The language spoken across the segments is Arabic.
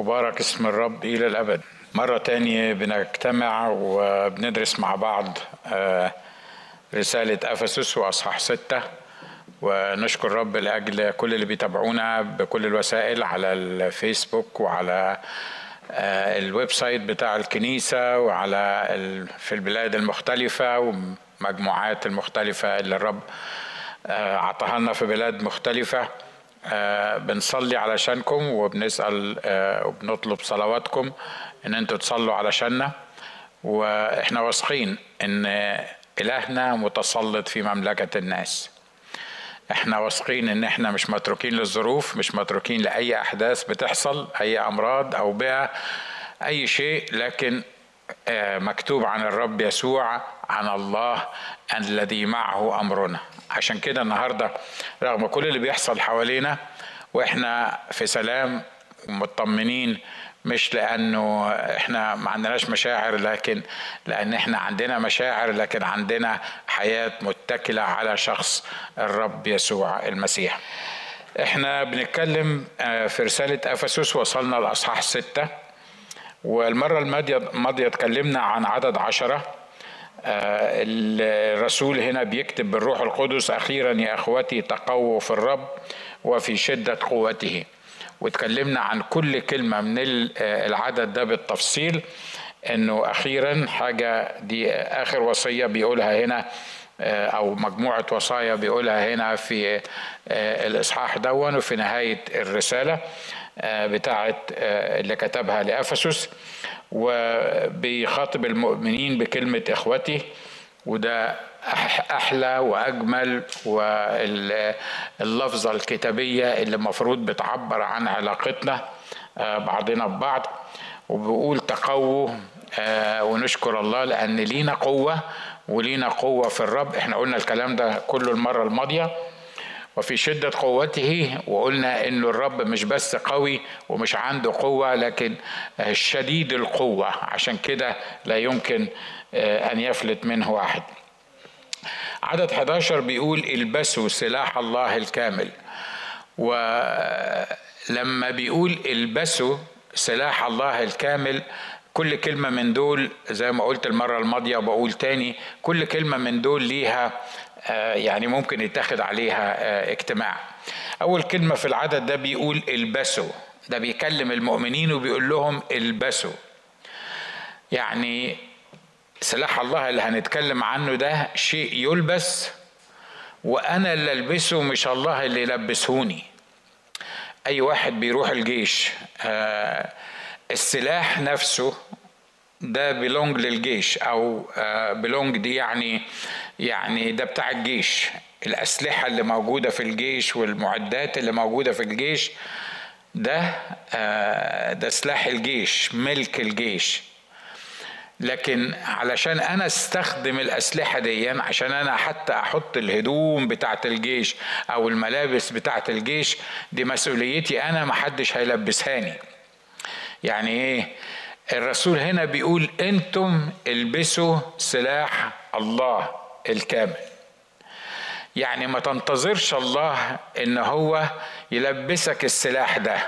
مبارك اسم الرب إلى الأبد. مرة تانية بنجتمع وبندرس مع بعض آه، رسالة أفسس وأصحاح ستة. ونشكر رب لأجل كل اللي بيتابعونا بكل الوسائل على الفيسبوك وعلى آه، الويب سايت بتاع الكنيسة وعلى في البلاد المختلفة ومجموعات المختلفة اللي الرب آه، عطاها لنا في بلاد مختلفة. آه، بنصلي علشانكم وبنسأل آه، وبنطلب صلواتكم إن أنتوا تصلوا علشاننا. وإحنا واثقين إن إلهنا متسلط في مملكة الناس. إحنا واثقين إن إحنا مش متروكين للظروف مش متروكين لأي أحداث بتحصل أي أمراض أو بيئة أي شيء لكن آه، مكتوب عن الرب يسوع عن الله الذي معه أمرنا. عشان كده النهارده رغم كل اللي بيحصل حوالينا وإحنا في سلام ومطمنين مش لأنه إحنا ما عندناش مشاعر لكن لأن إحنا عندنا مشاعر لكن عندنا حياة متكلة على شخص الرب يسوع المسيح. إحنا بنتكلم آه، في رسالة أفسس وصلنا لأصحاح ستة. والمرة الماضية الماضية اتكلمنا عن عدد عشرة. آه، الرسول هنا بيكتب بالروح القدس أخيرا يا أخوتي تقووا في الرب وفي شدة قوته. واتكلمنا عن كل كلمة من آه، العدد ده بالتفصيل إنه أخيرا حاجة دي آخر وصية بيقولها هنا آه، أو مجموعة وصايا بيقولها هنا في آه، الإصحاح دون وفي آه، بتاعت آه، اللي كتبها لأفسس. وبيخاطب المؤمنين بكلمة إخوتي وده أح- أحلى وأجمل واللفظة الكتابية اللي المفروض بتعبر عن علاقتنا آه، بعضنا ببعض. وبيقول تقووا آه، ونشكر الله لأن لينا قوة ولينا قوة في الرب. إحنا قلنا الكلام ده كله المرة الماضية. وفي شدة قوته وقلنا إنه الرب مش بس قوي ومش عنده قوة لكن شديد القوة. عشان كده لا يمكن آه، أن يفلت منه واحد عدد 11 بيقول البسوا سلاح الله الكامل. ولما بيقول البسوا سلاح الله الكامل كل كلمة من دول زي ما قلت المرة الماضية وبقول تاني كل كلمة من دول ليها يعني ممكن يتاخد عليها آه، اجتماع. أول كلمة في العدد ده بيقول البسوا. ده بيكلم المؤمنين وبيقول لهم البسوا. يعني سلاح الله اللي هنتكلم عنه ده شيء يلبس وأنا اللي ألبسه مش الله اللي يلبسهوني. أي واحد بيروح الجيش آه السلاح نفسه ده بيلونج للجيش أو بيلونج دي يعني يعني ده بتاع الجيش. الأسلحة اللي موجودة في الجيش والمعدات اللي موجودة في الجيش ده آه ده سلاح الجيش ملك الجيش. لكن علشان أنا أستخدم الأسلحة دي عشان أنا حتى أحط الهدوم بتاعة الجيش أو الملابس بتاعة الجيش دي مسؤوليتي أنا محدش هيلبسهاني يعني إيه؟ الرسول هنا بيقول أنتم البسوا سلاح الله. الكامل. يعني ما تنتظرش الله إن هو يلبسك السلاح ده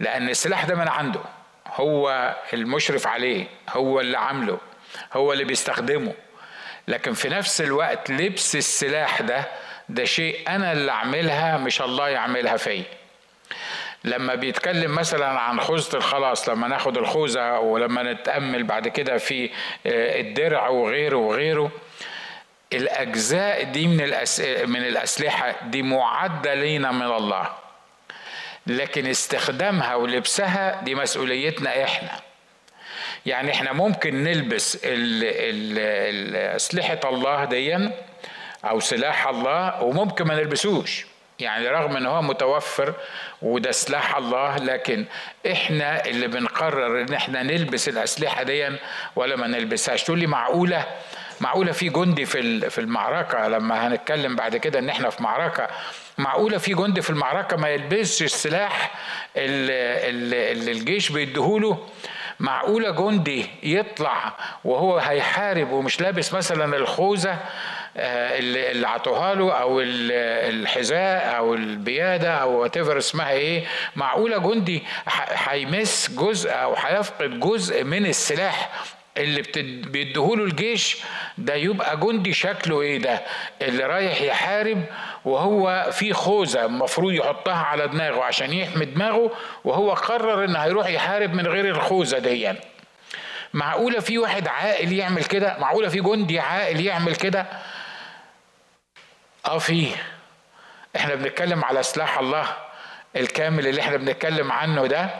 لأن السلاح ده من عنده هو المشرف عليه هو اللي عامله هو اللي بيستخدمه. لكن في نفس الوقت لبس السلاح ده ده شيء أنا اللي أعملها مش الله يعملها فيا. لما بيتكلم مثلا عن خوذة الخلاص لما ناخد الخوذة ولما نتأمل بعد كده في آه، الدرع وغيره وغيره الأجزاء دي من الأس... من الأسلحة دي معدة لينا من الله. لكن استخدامها ولبسها دي مسؤوليتنا إحنا. يعني إحنا ممكن نلبس ال ال اسلحه الله دي أو سلاح الله وممكن ما نلبسوش. يعني رغم إن هو متوفر وده سلاح الله لكن إحنا اللي بنقرر إن إحنا نلبس الأسلحة دي ولا ما نلبسهاش. تقول لي معقولة؟ معقولة في جندي في في المعركة لما هنتكلم بعد كده إن إحنا في معركة معقولة في جندي في المعركة ما يلبسش السلاح اللي, الجيش بيديهوله؟ معقولة جندي يطلع وهو هيحارب ومش لابس مثلا الخوذة آه، اللي عطوها له أو الحذاء أو البيادة أو وات اسمها إيه؟ معقولة جندي هيمس جزء أو هيفقد جزء من السلاح اللي بيديهوله الجيش ده يبقى جندي شكله إيه ده؟ اللي رايح يحارب وهو في خوذة المفروض يحطها على دماغه عشان يحمي دماغه وهو قرر إنه هيروح يحارب من غير الخوذة دي. معقولة في واحد عاقل يعمل كده؟ معقولة في جندي عاقل يعمل كده؟ آه في. إحنا بنتكلم على سلاح الله الكامل اللي إحنا بنتكلم عنه ده.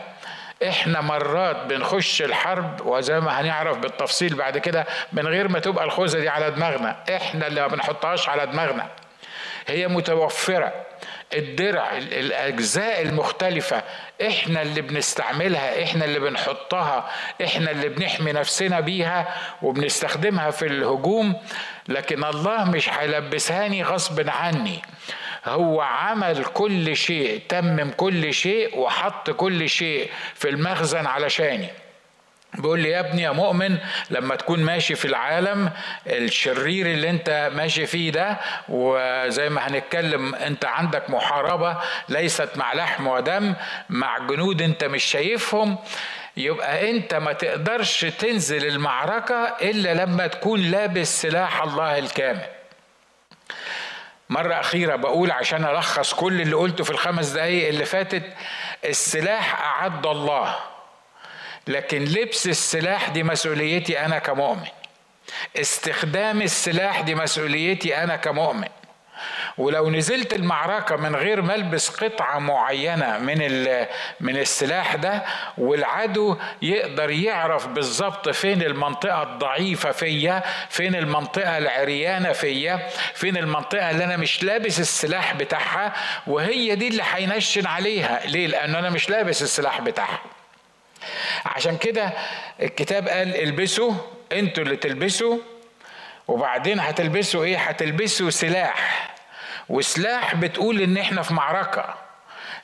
إحنا مرات بنخش الحرب وزي ما هنعرف بالتفصيل بعد كده من غير ما تبقى الخوذة دي على دماغنا. إحنا اللي ما بنحطهاش على دماغنا. هي متوفرة. الدرع الأجزاء المختلفة إحنا اللي بنستعملها إحنا اللي بنحطها إحنا اللي بنحمي نفسنا بيها وبنستخدمها في الهجوم. لكن الله مش هيلبسهاني غصب عني. هو عمل كل شيء تمم كل شيء وحط كل شيء في المخزن علشاني. بيقول لي يا ابني يا مؤمن لما تكون ماشي في العالم الشرير اللي انت ماشي فيه ده وزي ما هنتكلم انت عندك محاربة ليست مع لحم ودم مع جنود انت مش شايفهم يبقى انت ما تقدرش تنزل المعركة إلا لما تكون لابس سلاح الله الكامل. مرة أخيرة بقول عشان ألخص كل اللي قلته في الخمس دقايق اللي فاتت السلاح أعد الله لكن لبس السلاح دي مسؤوليتي أنا كمؤمن. استخدام السلاح دي مسؤوليتي أنا كمؤمن. ولو نزلت المعركة من غير ما ألبس قطعة معينة من من السلاح ده والعدو يقدر يعرف بالظبط فين المنطقة الضعيفة فيا فين المنطقة العريانة فيا فين المنطقة اللي أنا مش لابس السلاح بتاعها وهي دي اللي هينشن عليها ليه؟ لأنه أنا مش لابس السلاح بتاعها عشان كده الكتاب قال البسوا أنتوا اللي تلبسوا وبعدين هتلبسوا إيه؟ هتلبسوا سلاح. وسلاح بتقول إن إحنا في معركة.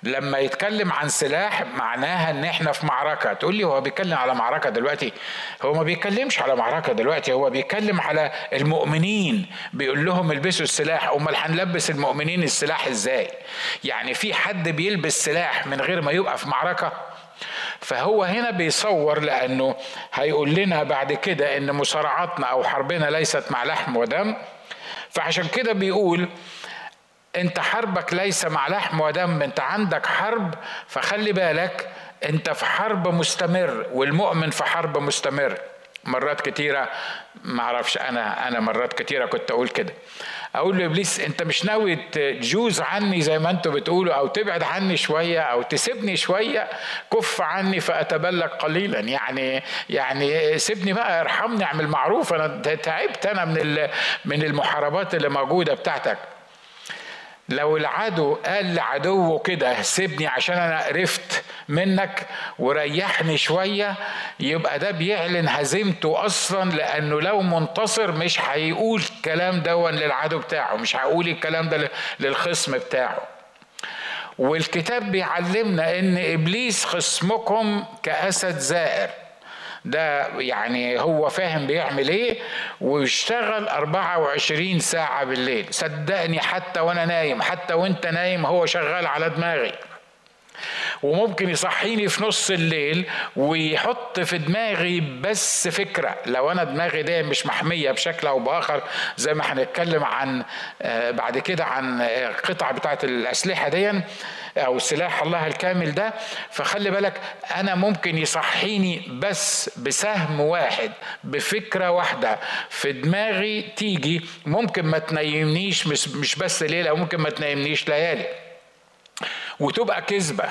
لما يتكلم عن سلاح معناها إن إحنا في معركة. تقول لي هو بيتكلم على معركة دلوقتي؟ هو ما بيتكلمش على معركة دلوقتي. هو بيتكلم على المؤمنين. بيقول لهم البسوا السلاح. أمال هنلبس المؤمنين السلاح إزاي؟ يعني في حد بيلبس سلاح من غير ما يبقى في معركة؟ فهو هنا بيصور لأنه هيقول لنا بعد كده إن مصارعاتنا أو حربنا ليست مع لحم ودم. فعشان كده بيقول أنت حربك ليس مع لحم ودم أنت عندك حرب فخلي بالك أنت في حرب مستمر والمؤمن في حرب مستمر. مرات كتيرة ما أعرفش أنا أنا مرات كتيرة كنت أقول كده. أقول له إبليس أنت مش ناوي تجوز عني زي ما أنتوا بتقولوا أو تبعد عني شوية أو تسيبني شوية؟ كف عني فأتبلغ قليلا. يعني يعني سيبني بقى ارحمني اعمل معروف. أنا تعبت أنا من من المحاربات اللي موجودة بتاعتك. لو العدو قال لعدوه كده سيبني عشان أنا قرفت منك وريحني شوية يبقى ده بيعلن هزيمته أصلا لأنه لو منتصر مش هيقول الكلام دون للعدو بتاعه مش هيقول الكلام ده للخصم بتاعه. والكتاب بيعلمنا إن إبليس خصمكم كأسد زائر. ده يعني هو فاهم بيعمل إيه ويشتغل 24 ساعة بالليل. صدقني حتى وأنا نايم حتى وأنت نايم هو شغال على دماغي. وممكن يصحيني في نص الليل ويحط في دماغي بس فكرة. لو أنا دماغي دي مش محمية بشكل أو بآخر زي ما هنتكلم عن آه، بعد كده عن قطع بتاعة الأسلحة دي أو سلاح الله الكامل ده. فخلي بالك أنا ممكن يصحيني بس بسهم واحد بفكرة واحدة في دماغي تيجي. ممكن ما تنيمنيش مش بس ليلة ممكن ما تنيمنيش ليالي. وتبقى كذبة.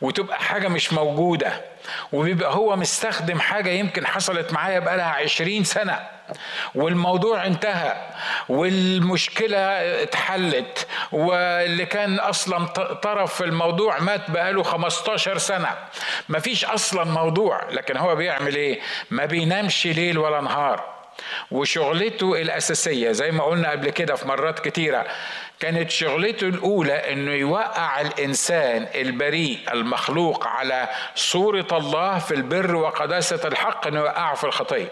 وتبقى حاجة مش موجودة. وبيبقى هو مستخدم حاجة يمكن حصلت معايا بقالها عشرين سنة. والموضوع انتهى. والمشكلة اتحلت. واللي كان أصلا طرف في الموضوع مات بقاله 15 سنة. مفيش أصلا موضوع. لكن هو بيعمل إيه؟ ما بينامش ليل ولا نهار. وشغلته الأساسية زي ما قلنا قبل كده في مرات كتيرة. كانت شغلته الأولى أنه يوقع الإنسان البريء المخلوق على صورة الله في البر وقداسة الحق أنه يوقعه في الخطية.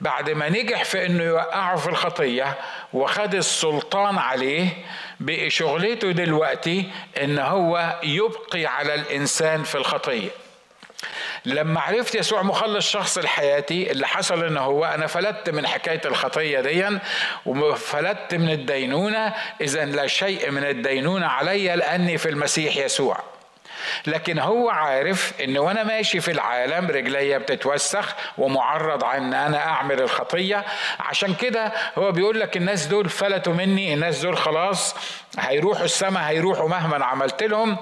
بعد ما نجح في إنه يوقعه في الخطية وخد السلطان عليه بقي شغلته دلوقتي إن هو يبقي على الإنسان في الخطية. لما عرفت يسوع مخلص شخص لحياتي اللي حصل إن هو أنا فلت من حكاية الخطية دي وفلت من الدينونة اذا لا شيء من الدينونة علي لأني في المسيح يسوع. لكن هو عارف إن وأنا ماشي في العالم رجليا بتتوسخ ومعرض عن أنا أعمل الخطية. عشان كده هو بيقول لك الناس دول فلتوا مني الناس دول خلاص هيروحوا السماء هيروحوا مهما عملت لهم.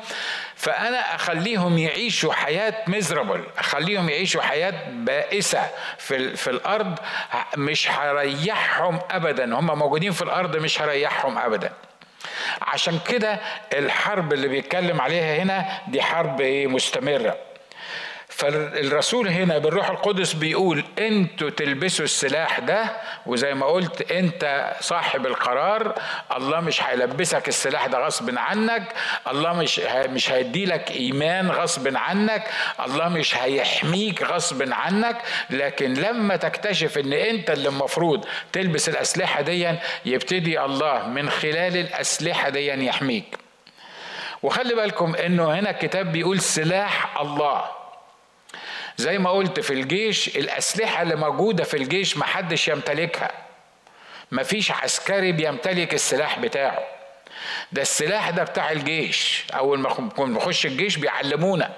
فأنا أخليهم يعيشوا حياة مزربل أخليهم يعيشوا حياة بائسة في في الأرض مش هريحهم ابدا. هم موجودين في الأرض مش هريحهم ابدا. عشان كده الحرب اللي بيتكلم عليها هنا دي حرب إيه؟ مستمرة. فالرسول هنا بالروح القدس بيقول أنتوا تلبسوا السلاح ده وزي ما قلت انت صاحب القرار الله مش هيلبسك السلاح ده غصب عنك الله مش مش هيدي لك ايمان غصب عنك الله مش هيحميك غصب عنك لكن لما تكتشف ان انت اللي المفروض تلبس الأسلحة دي يبتدي الله من خلال الأسلحة دي يحميك. وخلي بالكم انه هنا الكتاب بيقول سلاح الله. زي ما قلت في الجيش الأسلحة اللي موجودة في الجيش محدش يمتلكها. مفيش عسكري بيمتلك السلاح بتاعه. ده السلاح ده بتاع الجيش. أول ما نخش الجيش بيعلمونا.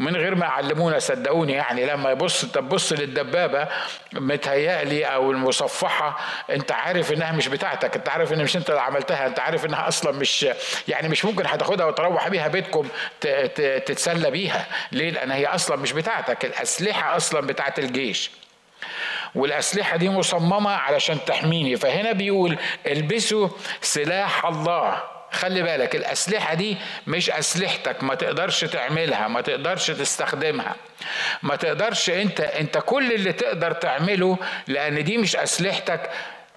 من غير ما يعلمونا صدقوني يعني لما يبص تبص للدبابة متهيألي أو المصفحة انت عارف إنها مش بتاعتك انت عارف إن مش أنت اللي عملتها انت عارف إنها أصلا مش يعني مش ممكن هتاخدها وتروح بيها بيتكم تتسلى بيها. ليه؟ لأن هي أصلا مش بتاعتك الأسلحة أصلا بتاعت الجيش. والأسلحة دي مصممة علشان تحميني. فهنا بيقول البسوا سلاح الله. خلي بالك الأسلحة دي مش أسلحتك ما تقدرش تعملها ما تقدرش تستخدمها. ما تقدرش انت انت كل اللي تقدر تعمله لأن دي مش أسلحتك.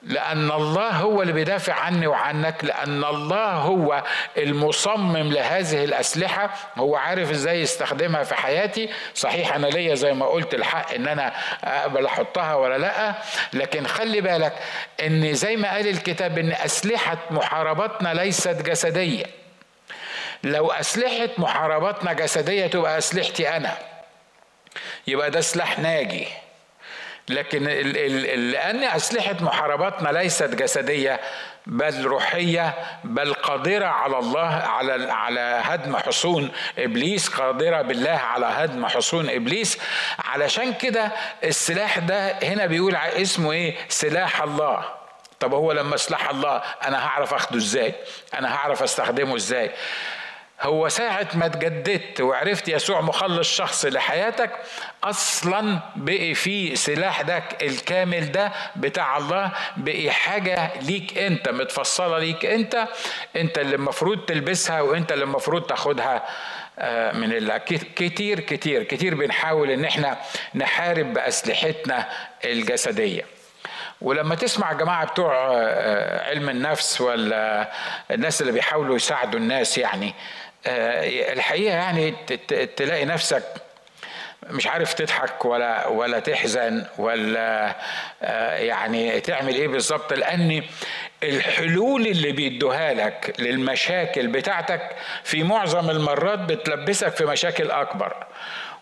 لأن الله هو اللي بيدافع عني وعنك لأن الله هو المصمم لهذه الأسلحة هو عارف إزاي يستخدمها في حياتي. صحيح أنا ليا زي ما قلت الحق إن أنا أقبل أحطها ولا لأ لكن خلي بالك إن زي ما قال الكتاب إن أسلحة محاربتنا ليست جسدية. لو أسلحة محاربتنا جسدية تبقى أسلحتي أنا. يبقى ده سلاح ناجي. لكن لأن أسلحة محارباتنا ليست جسدية بل روحية بل قادرة على الله على على هدم حصون إبليس قادرة بالله على هدم حصون إبليس. علشان كده السلاح ده هنا بيقول اسمه إيه؟ سلاح الله. طب هو لما سلاح الله أنا هعرف أخده إزاي؟ أنا هعرف أستخدمه إزاي؟ هو ساعة ما تجددت وعرفت يسوع مخلص شخص لحياتك أصلا بقي في سلاح ده الكامل ده بتاع الله بقي حاجة ليك أنت متفصلة ليك أنت أنت اللي المفروض تلبسها وأنت اللي المفروض تاخدها. آه، من الله كتير كتير كتير بنحاول إن إحنا نحارب بأسلحتنا الجسدية. ولما تسمع جماعة بتوع آه، علم النفس ولا الناس اللي بيحاولوا يساعدوا الناس يعني الحقيقة يعني تلاقي نفسك مش عارف تضحك ولا ولا تحزن ولا آه، يعني تعمل إيه بالظبط لأن الحلول اللي بيدوها لك للمشاكل بتاعتك في معظم المرات بتلبسك في مشاكل أكبر.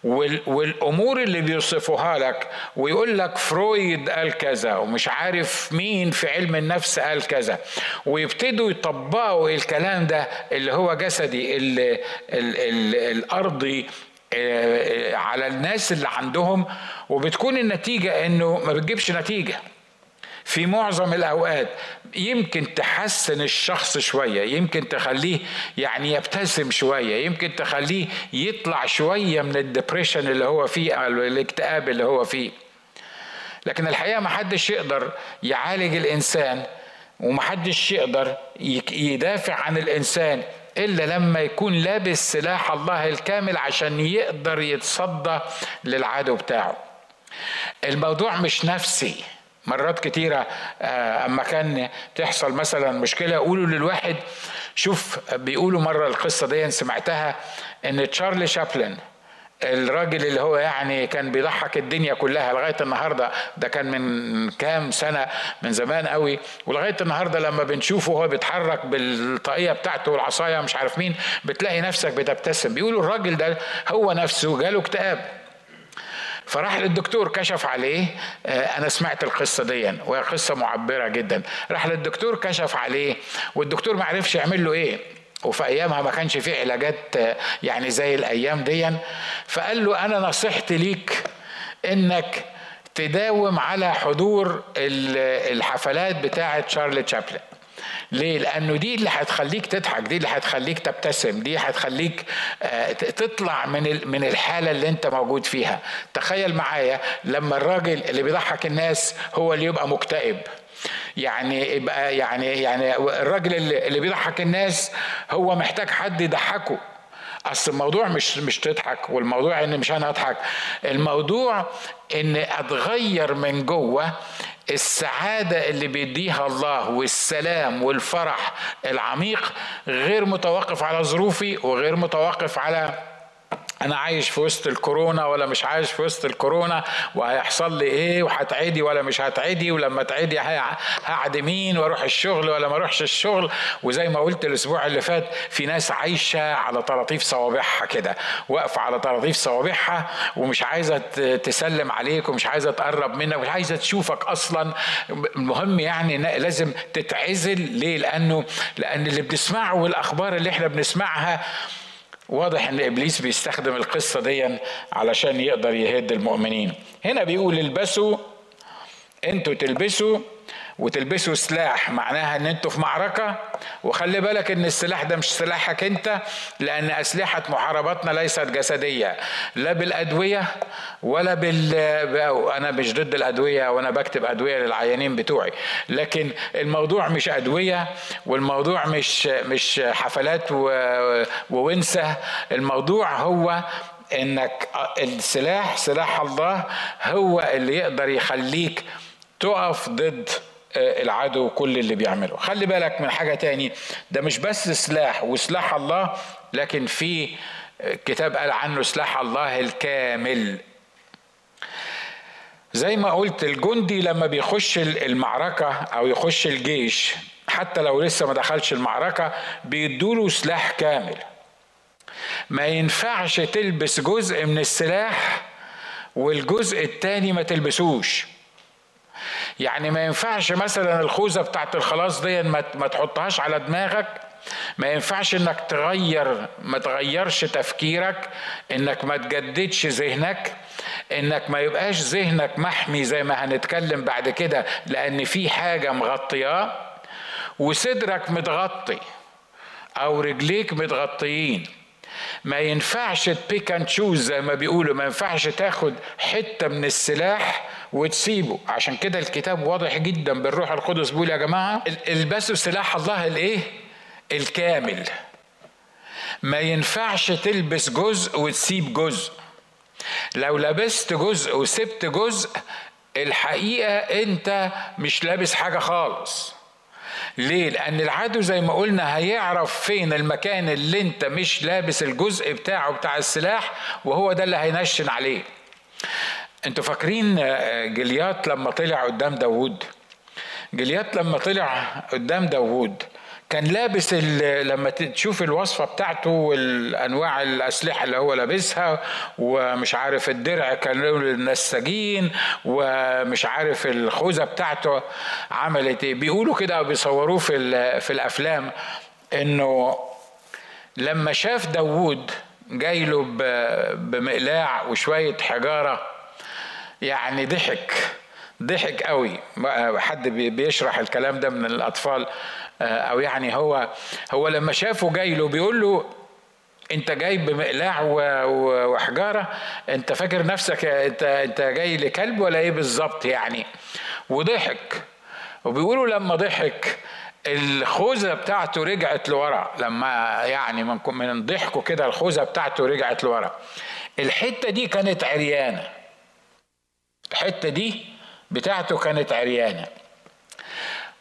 والأمور اللي بيوصفوها لك ويقول لك فرويد قال كذا ومش عارف مين في علم النفس قال كذا. ويبتدوا يطبقوا الكلام ده اللي هو جسدي اللي ال ال الأرضي آه، على الناس اللي عندهم. وبتكون النتيجة إنه ما بتجيبش نتيجة. في معظم الأوقات يمكن تحسن الشخص شوية يمكن تخليه يعني يبتسم شوية يمكن تخليه يطلع شوية من الدبريشن اللي هو فيه أو الاكتئاب اللي هو فيه. لكن الحقيقة ما حدش يقدر يعالج الإنسان ومحدش يقدر يدافع عن الإنسان إلا لما يكون لابس سلاح الله الكامل عشان يقدر يتصدى للعدو بتاعه. الموضوع مش نفسي. مرات كتيرة آه، أما كان تحصل مثلا مشكلة يقولوا للواحد شوف بيقولوا مرة القصة دي سمعتها إن تشارلي شابلن الراجل اللي هو يعني كان بيضحك الدنيا كلها لغاية النهارده ده كان من كام سنة من زمان قوي ولغاية النهارده لما بنشوفه وهو بيتحرك بالطاقية بتاعته والعصاية مش عارف مين بتلاقي نفسك بتبتسم. بيقولوا الراجل ده هو نفسه جاله اكتئاب. فراح للدكتور كشف عليه. آه، أنا سمعت القصة دي وهي قصة معبرة جدا. راح للدكتور كشف عليه والدكتور ما عرفش يعمل له إيه. وفي أيامها ما كانش في علاجات آه، يعني زي الأيام دي. فقال له أنا نصيحتي ليك إنك تداوم على حضور الحفلات بتاعة شارلي تشابلن ليه؟ لأنه دي اللي هتخليك تضحك، دي اللي هتخليك تبتسم، دي هتخليك آه، تطلع من من الحالة اللي أنت موجود فيها. تخيل معايا لما الراجل اللي بيضحك الناس هو اللي يبقى مكتئب. يعني يبقى يعني يعني الراجل اللي بيضحك الناس هو محتاج حد يضحكه أصل الموضوع مش مش تضحك والموضوع إن مش أنا أضحك. الموضوع إن أتغير من جوه السعادة اللي بيديها الله والسلام والفرح العميق غير متوقف على ظروفي وغير متوقف على أنا عايش في وسط الكورونا ولا مش عايش في وسط الكورونا وهيحصل لي إيه؟ وهتعدي ولا مش هتعدي؟ ولما تعدي هقعد مين وأروح الشغل ولا ما أروحش الشغل؟ وزي ما قلت الأسبوع اللي فات في ناس عايشة على طراطيف صوابعها كده واقفة على طراطيف صوابعها ومش عايزة تسلم عليك ومش عايزة تقرب منك ومش عايزة تشوفك أصلا. المهم يعني لازم تتعزل. ليه؟ لأنه لأن اللي بنسمعه والأخبار اللي إحنا بنسمعها واضح إن إبليس بيستخدم القصة دي علشان يقدر يهد المؤمنين. هنا بيقول البسوا أنتوا تلبسوا وتلبسوا سلاح معناها إن أنتوا في معركة. وخلي بالك إن السلاح ده مش سلاحك أنت لأن أسلحة محارباتنا ليست جسدية لا بالأدوية ولا بال أنا مش ضد الأدوية وأنا بكتب أدوية للعيانين بتوعي. لكن الموضوع مش أدوية والموضوع مش مش حفلات وونسة. الموضوع هو إنك السلاح سلاح الله هو اللي يقدر يخليك تقف ضد العدو كل اللي بيعمله. خلي بالك من حاجة تاني ده مش بس سلاح وسلاح الله لكن في آه، كتاب قال عنه سلاح الله الكامل. زي ما قلت الجندي لما بيخش المعركة أو يخش الجيش حتى لو لسه ما دخلش المعركة بيدوله سلاح كامل. ما ينفعش تلبس جزء من السلاح والجزء التاني ما تلبسوش. يعني ما ينفعش مثلا الخوذة بتاعت الخلاص دي ما تحطهاش على دماغك. ما ينفعش إنك تغير ما تغيرش تفكيرك إنك ما تجددش ذهنك إنك ما يبقاش ذهنك محمي زي ما هنتكلم بعد كده لأن في حاجة مغطياه وصدرك متغطي أو رجليك متغطيين. ما ينفعش تبيك اند تشوز زي ما بيقولوا ما ينفعش تاخد حتة من السلاح وتسيبه. عشان كده الكتاب واضح جدا بالروح القدس. بيقول يا جماعة البسوا سلاح الله الإيه؟ الكامل. ما ينفعش تلبس جزء وتسيب جزء. لو لبست جزء وسبت جزء الحقيقة أنت مش لابس حاجة خالص. ليه؟ لأن العدو زي ما قلنا هيعرف فين المكان اللي أنت مش لابس الجزء بتاعه بتاع السلاح وهو ده اللي هينشن عليه. أنتوا فاكرين آه، جليات لما طلع قدام داوود؟ جليات لما طلع قدام داوود كان لابس لما تشوف الوصفة بتاعته والأنواع الأسلحة اللي هو لابسها ومش عارف الدرع كان له للنساجين ومش عارف الخوذة بتاعته عملت إيه. بيقولوا كده بيصوروه في, في الأفلام إنه لما شاف داوود جاي له بمقلاع وشوية حجارة يعني ضحك ضحك قوي. حد بيشرح الكلام ده من الأطفال آه، أو يعني هو هو لما شافه جاي له بيقول له أنت جاي بمقلاع وحجارة؟ أنت فاكر نفسك أنت أنت جاي لكلب ولا إيه بالظبط يعني؟ وضحك. وبيقولوا لما ضحك الخوذة بتاعته رجعت لورا. لما يعني من من ضحكه كده الخوذة بتاعته رجعت لورا. الحتة دي كانت عريانة. الحتة دي بتاعته كانت عريانة.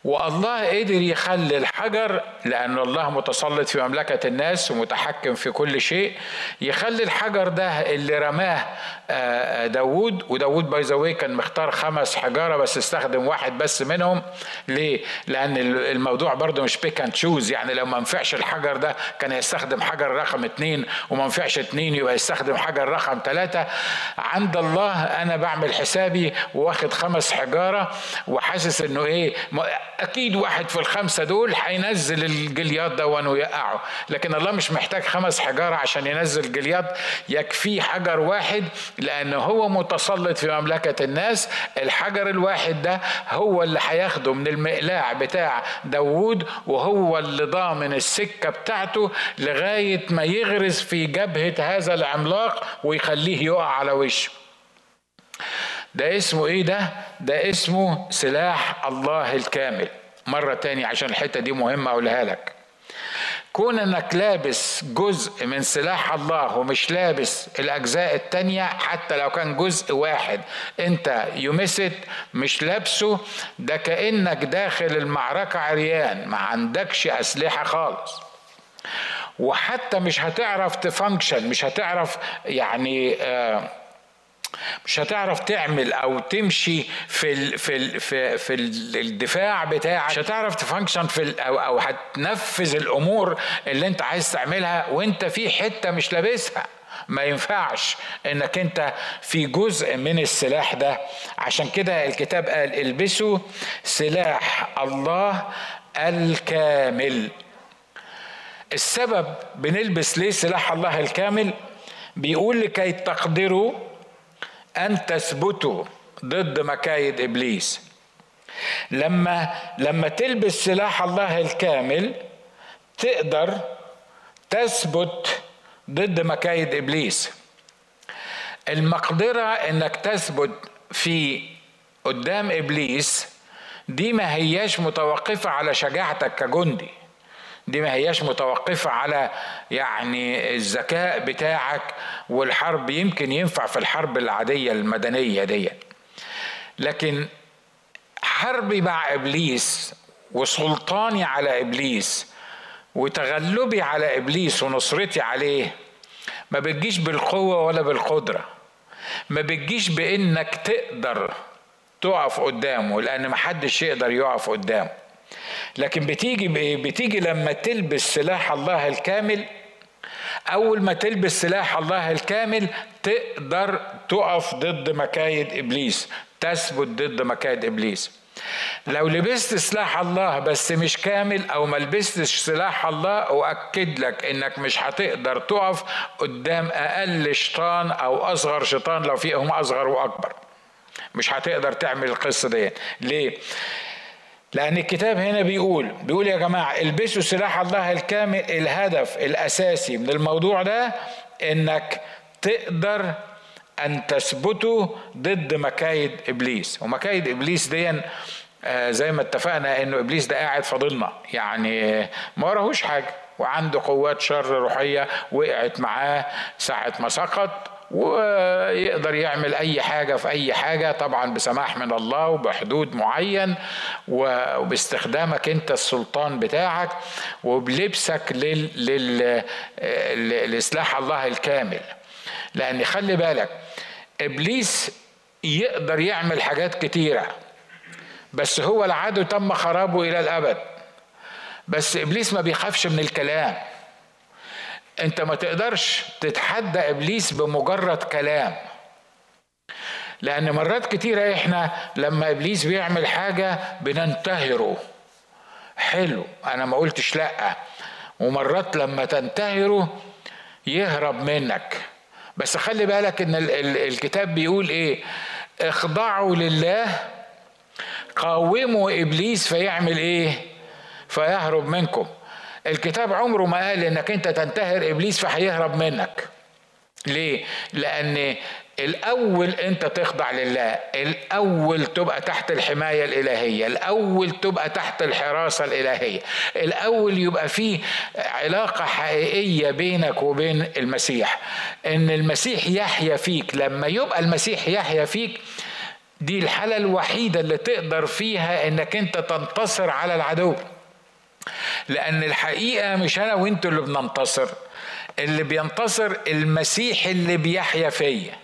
والله قدر يخلي الحجر لأن الله متسلط في مملكة الناس ومتحكم في كل شيء يخلي الحجر ده اللي رماه آه، داوود. وداوود باي ذا كان مختار خمس حجارة بس استخدم واحد بس منهم. ليه؟ لأن الموضوع برضه مش بيك اند تشوز يعني لو ما نفعش الحجر ده كان يستخدم حجر رقم اثنين وما نفعش اثنين يبقى يستخدم حجر رقم ثلاثة عند الله أنا بعمل حسابي واخد خمس حجارة وحاسس إنه إيه أكيد واحد في الخمسة دول هينزل الجليات ده ويقعه لكن الله مش محتاج خمس حجارة عشان ينزل جليات يكفيه حجر واحد لأن هو متسلط في مملكة الناس. الحجر الواحد ده هو اللي هياخده من المقلاع بتاع داوود وهو اللي ضامن السكة بتاعته لغاية ما يغرز في جبهة هذا العملاق ويخليه يقع على وشه. ده اسمه إيه ده؟ ده اسمه سلاح الله الكامل. مرة تانية عشان الحتة دي مهمة أقولها لك. كون إنك لابس جزء من سلاح الله ومش لابس الأجزاء التانية حتى لو كان جزء واحد أنت يمست مش لابسه ده كأنك داخل المعركة عريان ما عندكش أسلحة خالص. وحتى مش هتعرف تفانكشن مش هتعرف يعني آه مش هتعرف تعمل أو تمشي في ال في ال في, في الدفاع بتاعك. مش هتعرف تفانكشن في أو أو هتنفذ الأمور اللي أنت عايز تعملها وأنت في حتة مش لابسها. ما ينفعش إنك أنت في جزء من السلاح ده. عشان كده الكتاب قال البسوا سلاح الله الكامل. السبب بنلبس ليه سلاح الله الكامل؟ بيقول لكي تقدروا أن تثبتوا ضد مكايد إبليس. لما لما تلبس سلاح الله الكامل تقدر تثبت ضد مكايد إبليس. المقدرة إنك تثبت في قدام إبليس دي ما هياش متوقفة على شجاعتك كجندي. دي ما هياش متوقفة على يعني الذكاء بتاعك والحرب يمكن ينفع في الحرب العادية المدنية دي. لكن حربي مع إبليس وسلطاني على إبليس وتغلبي على إبليس ونصرتي عليه ما بتجيش بالقوة ولا بالقدرة. ما بتجيش بإنك تقدر تقف قدامه لأن محدش يقدر يقف قدامه. لكن بتيجي بتيجي لما تلبس سلاح الله الكامل أول ما تلبس سلاح الله الكامل تقدر تقف ضد مكايد إبليس تثبت ضد مكايد إبليس. لو لبست سلاح الله بس مش كامل أو ما لبستش سلاح الله اؤكد لك إنك مش هتقدر تقف قدام أقل شيطان أو أصغر شيطان لو فيهم أصغر وأكبر. مش هتقدر تعمل القصة دي ليه؟ لأن الكتاب هنا بيقول بيقول يا جماعة البسوا سلاح الله الكامل الهدف الأساسي من الموضوع ده إنك تقدر أن تثبتوا ضد مكايد إبليس. ومكايد إبليس دي آه، زي ما اتفقنا إنه إبليس ده قاعد فاضلنا يعني ما وراهوش حاجة وعنده قوات شر روحية وقعت معاه ساعة ما سقط. ويقدر يعمل أي حاجة في أي حاجة طبعا بسماح من الله وبحدود معين وباستخدامك أنت السلطان بتاعك وبلبسك لل... لل... لسلاح الله الكامل. لأن خلي بالك إبليس يقدر يعمل حاجات كتيرة بس هو العدو تم خرابه إلى الأبد. بس إبليس ما بيخافش من الكلام. انت ما تقدرش تتحدى إبليس بمجرد كلام. لأن مرات كتيرة إحنا لما إبليس بيعمل حاجة بننتهره. حلو أنا ما قلتش لأ. ومرات لما تنتهره يهرب منك. بس خلي بالك إن الكتاب بيقول إيه؟ اخضعوا لله قاوموا إبليس فيعمل إيه؟ فيهرب منكم. الكتاب عمره ما قال إنك أنت تنتهر إبليس فهيهرب منك. ليه؟ لأن الأول أنت تخضع لله الأول تبقى تحت الحماية الإلهية الأول تبقى تحت الحراسة الإلهية الأول يبقى فيه علاقة حقيقية بينك وبين المسيح. إن المسيح يحيا فيك لما يبقى المسيح يحيا فيك دي الحالة الوحيدة اللي تقدر فيها إنك أنت تنتصر على العدو. لأن الحقيقة مش أنا وأنتوا اللي بننتصر. اللي بينتصر المسيح اللي بيحيا فيا.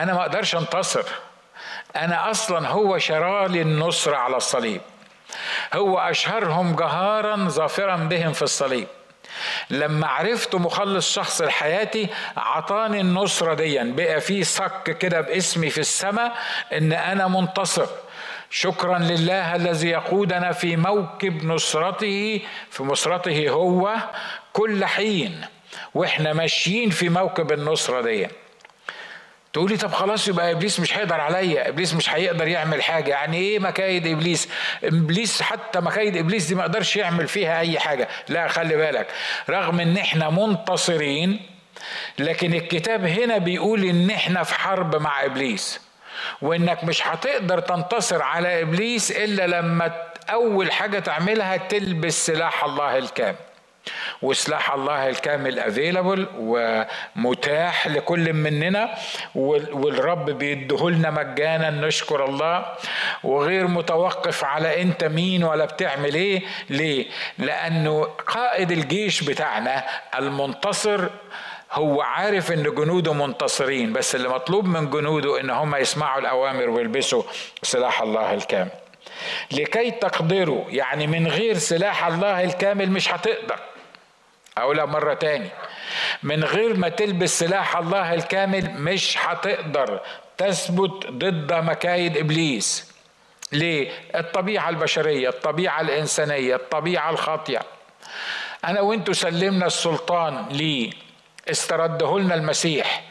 أنا ما أقدرش أنتصر. أنا أصلا هو شرالي النصر على الصليب. هو أشهرهم جهارا ظافرا بهم في الصليب. لما عرفت مخلص شخص لحياتي عطاني النصرة ديا. بقى في صك كده باسمي في السماء إن أنا منتصر. شكرا لله الذي يقودنا في موكب نصرته في نصرته هو كل حين وإحنا ماشيين في موكب النصرة دي. تقولي طب خلاص يبقى إبليس مش هيقدر عليا إبليس مش هيقدر يعمل حاجة. يعني إيه مكايد إبليس؟ إبليس حتى مكايد إبليس دي ما يقدرش يعمل فيها أي حاجة. لا خلي بالك. رغم إن إحنا منتصرين لكن الكتاب هنا بيقول إن إحنا في حرب مع إبليس. وإنك مش هتقدر تنتصر على إبليس إلا لما أول حاجة تعملها تلبس سلاح الله الكامل. وسلاح الله الكامل افيلابل ومتاح لكل مننا والرب بيديهولنا مجانا نشكر الله. وغير متوقف على أنت مين ولا بتعمل إيه. ليه؟ لأنه قائد الجيش بتاعنا المنتصر هو عارف إن جنوده منتصرين بس اللي مطلوب من جنوده إن هم يسمعوا الأوامر ويلبسوا سلاح الله الكامل. لكي تقدروا يعني من غير سلاح الله الكامل مش هتقدر. أقولها مرة تاني. من غير ما تلبس سلاح الله الكامل مش هتقدر تثبت ضد مكايد إبليس. ليه؟ الطبيعة البشرية الطبيعة الإنسانية الطبيعة الخاطئة. أنا وأنتوا سلمنا السلطان ليه؟ استرده لنا المسيح.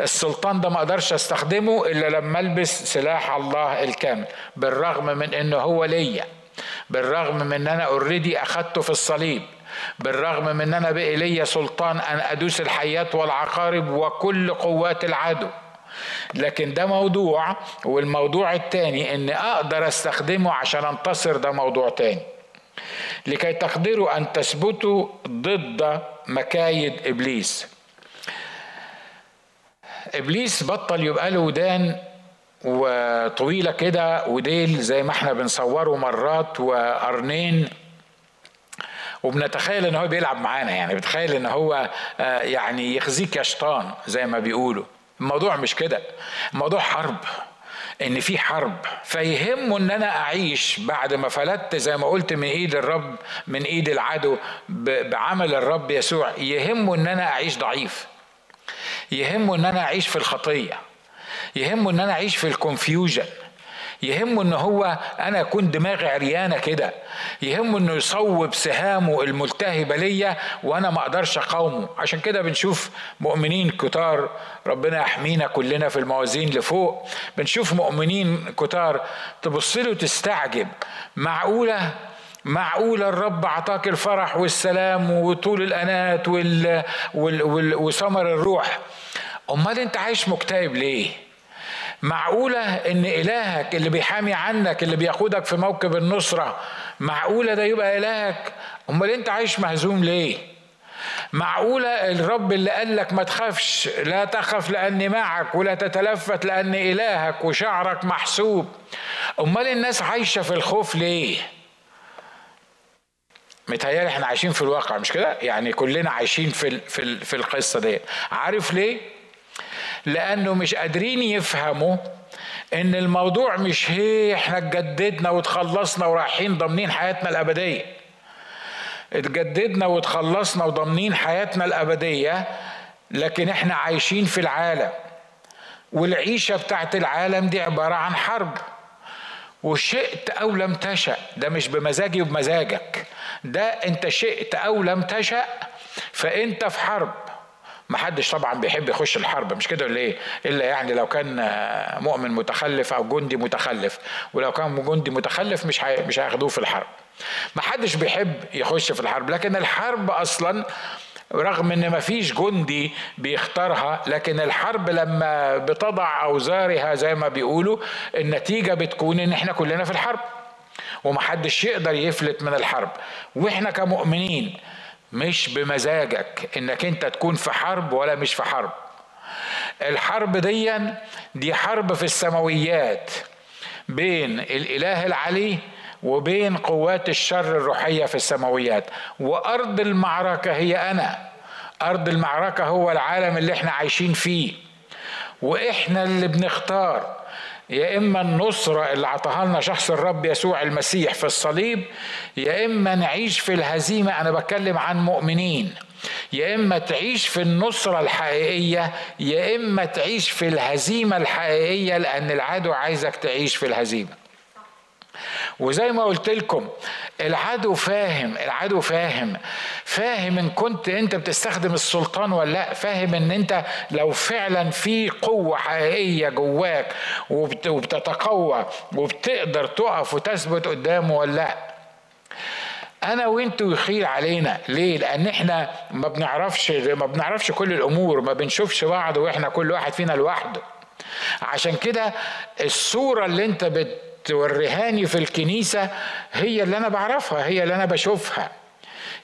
السلطان ده ما أقدرش استخدمه إلا لما ألبس سلاح الله الكامل بالرغم من انه هو ليا بالرغم من إن أنا اوريدي أخدته في الصليب بالرغم من إن أنا بقي ليا سلطان أن أدوس الحيات والعقارب وكل قوات العدو. لكن ده موضوع والموضوع التاني إن أقدر أستخدمه عشان انتصر ده موضوع تاني. لكي تقدروا أن تثبتوا ضد مكايد إبليس. إبليس بطل يبقى له ودان وطويلة كده وديل زي ما إحنا بنصوره مرات وقرنين وبنتخيل إن هو بيلعب معانا يعني بتخيل إن هو آه، يعني يخزيك يا شيطان زي ما بيقولوا. الموضوع مش كده الموضوع حرب إن في حرب. فيهمه إن أنا أعيش بعد ما فلتت زي ما قلت من إيد الرب من إيد العدو بعمل الرب يسوع. يهمه إن أنا أعيش ضعيف. يهمه إن أنا أعيش في الخطية يهمه إن أنا أعيش في الكونفيوجن يهمه إن هو أنا أكون دماغي عريانة كده يهمه إنه يصوب سهامه الملتهبة ليا وأنا ما أقدرش أقاومه. عشان كده بنشوف مؤمنين كتار ربنا يحمينا كلنا في الموازين لفوق بنشوف مؤمنين كتار تبص له تستعجب معقولة معقولة الرب أعطاك الفرح والسلام وطول الأنات وال... وال... وال... وثمر الروح. أمال أنت عايش مكتئب ليه؟ معقولة إن إلهك اللي بيحامي عنك اللي بياخدك في موكب النصرة معقولة ده يبقى إلهك؟ أمال أنت عايش مهزوم ليه؟ معقولة الرب اللي قال لك ما تخافش لا تخف لأني معك ولا تتلفت لأن إلهك وشعرك محسوب. أمال الناس عايشة في الخوف ليه؟ متهيألي إحنا عايشين في الواقع مش كده؟ يعني كلنا عايشين في في في القصة دي عارف ليه؟ لأنه مش قادرين يفهموا إن الموضوع مش هي إحنا اتجددنا وتخلصنا ورايحين ضامنين حياتنا الأبدية. اتجددنا وتخلصنا وضامنين حياتنا الأبدية لكن إحنا عايشين في العالم. والعيشة بتاعت العالم دي عبارة عن حرب. وشئت أو لم تشأ ده مش بمزاجي وبمزاجك. ده أنت شئت أو لم تشأ فأنت في حرب. ما حدش طبعا بيحب يخش الحرب مش كده ولا إيه؟ إلا يعني لو كان مؤمن متخلف أو جندي متخلف. ولو كان جندي متخلف مش مش هياخدوه في الحرب. ما حدش بيحب يخش في الحرب لكن الحرب أصلا رغم إن ما فيش جندي بيختارها لكن الحرب لما بتضع أوزارها زي ما بيقولوا النتيجة بتكون إن إحنا كلنا في الحرب ومحدش يقدر يفلت من الحرب. وإحنا كمؤمنين مش بمزاجك إنك أنت تكون في حرب ولا مش في حرب. الحرب دي دي حرب في السماويات بين الإله العلي وبين قوات الشر الروحية في السماويات. وأرض المعركة هي أنا. أرض المعركة هو العالم اللي إحنا عايشين فيه. وإحنا اللي بنختار. يا إما النصرة اللي عطاها لنا شخص الرب يسوع المسيح في الصليب يا إما نعيش في الهزيمة أنا بتكلم عن مؤمنين. يا إما تعيش في النصرة الحقيقية يا إما تعيش في الهزيمة الحقيقية لأن العدو عايزك تعيش في الهزيمة. وزي ما قلت لكم العدو فاهم العدو فاهم. فاهم إن كنت أنت بتستخدم السلطان ولا لأ فاهم إن أنت لو فعلا في قوة حقيقية جواك وبتتقوى وبتقدر تقف وتثبت قدامه ولا لأ. أنا وأنتوا يخيل علينا. ليه؟ لأن إحنا ما بنعرفش ما بنعرفش كل الأمور ما بنشوفش بعض وإحنا كل واحد فينا لوحده. عشان كده الصورة اللي أنت بت توريهاني في الكنيسة هي اللي أنا بعرفها هي اللي أنا بشوفها.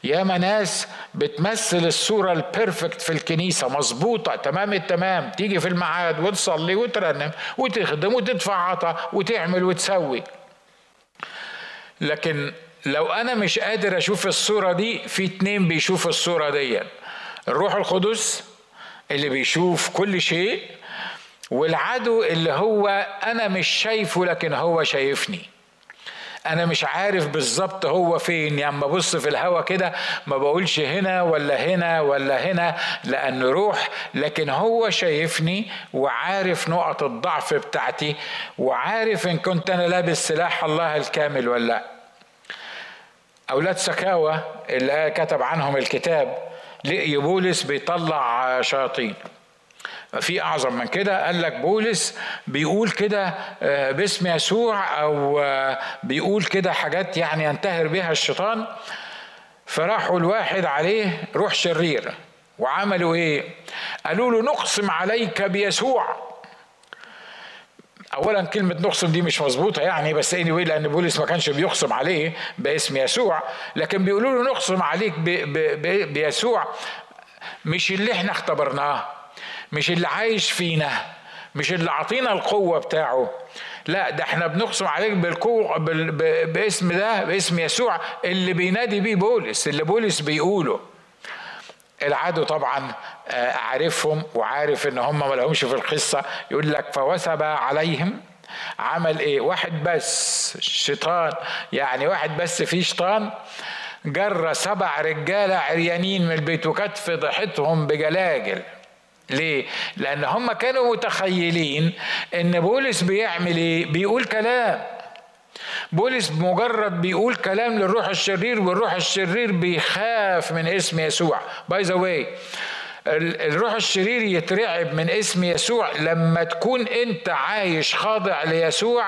ياما ناس بتمثل الصورة البيرفكت في الكنيسة مظبوطة تمام التمام. تيجي في الميعاد وتصلي وترنم وتخدم وتدفع عطا وتعمل وتسوي. لكن لو أنا مش قادر أشوف الصورة دي في اتنين بيشوفوا الصورة دي الروح القدس اللي بيشوف كل شيء والعدو اللي هو أنا مش شايفه لكن هو شايفني. أنا مش عارف بالظبط هو فين. يعني أما أبص في الهوا كده ما بقولش هنا ولا هنا ولا هنا لأن روح لكن هو شايفني وعارف نقط الضعف بتاعتي وعارف إن كنت أنا لابس سلاح الله الكامل ولا لأ. أولاد سكاوى اللي كتب عنهم الكتاب لقي بولس بيطلع شياطين. في أعظم من كده قال لك بولس بيقول كده آه، باسم يسوع أو آه، بيقول كده حاجات يعني ينتهر بها الشيطان. فراحوا الواحد عليه روح شرير. وعملوا إيه؟ قالوا له نقسم عليك بيسوع. اولا كلمة نقسم دي مش مظبوطة يعني بس اني anyway لأن بولس ما كانش بيقسم عليه باسم يسوع. لكن بيقولوا له نقسم عليك بيسوع مش اللي إحنا اختبرناه. مش اللي عايش فينا مش اللي عطينا القوة بتاعه. لا ده إحنا بنقسم عليك بالقوة باسم ده باسم يسوع اللي بينادي بيه بولس اللي بولس بيقوله. العدو طبعا آه، عارفهم وعارف إن هم ما لهمش في القصة. يقول لك فوثب عليهم. عمل إيه؟ واحد بس شيطان. يعني واحد بس في شيطان. جرى سبع رجاله عريانين من البيت وكانت فضحتهم بجلاجل. ليه؟ لأن هم كانوا متخيلين إن بولس بيعمل إيه؟ بيقول كلام بولس مجرد بيقول كلام للروح الشرير والروح الشرير بيخاف من اسم يسوع by the way الروح الشرير يترعب من اسم يسوع لما تكون أنت عايش خاضع ليسوع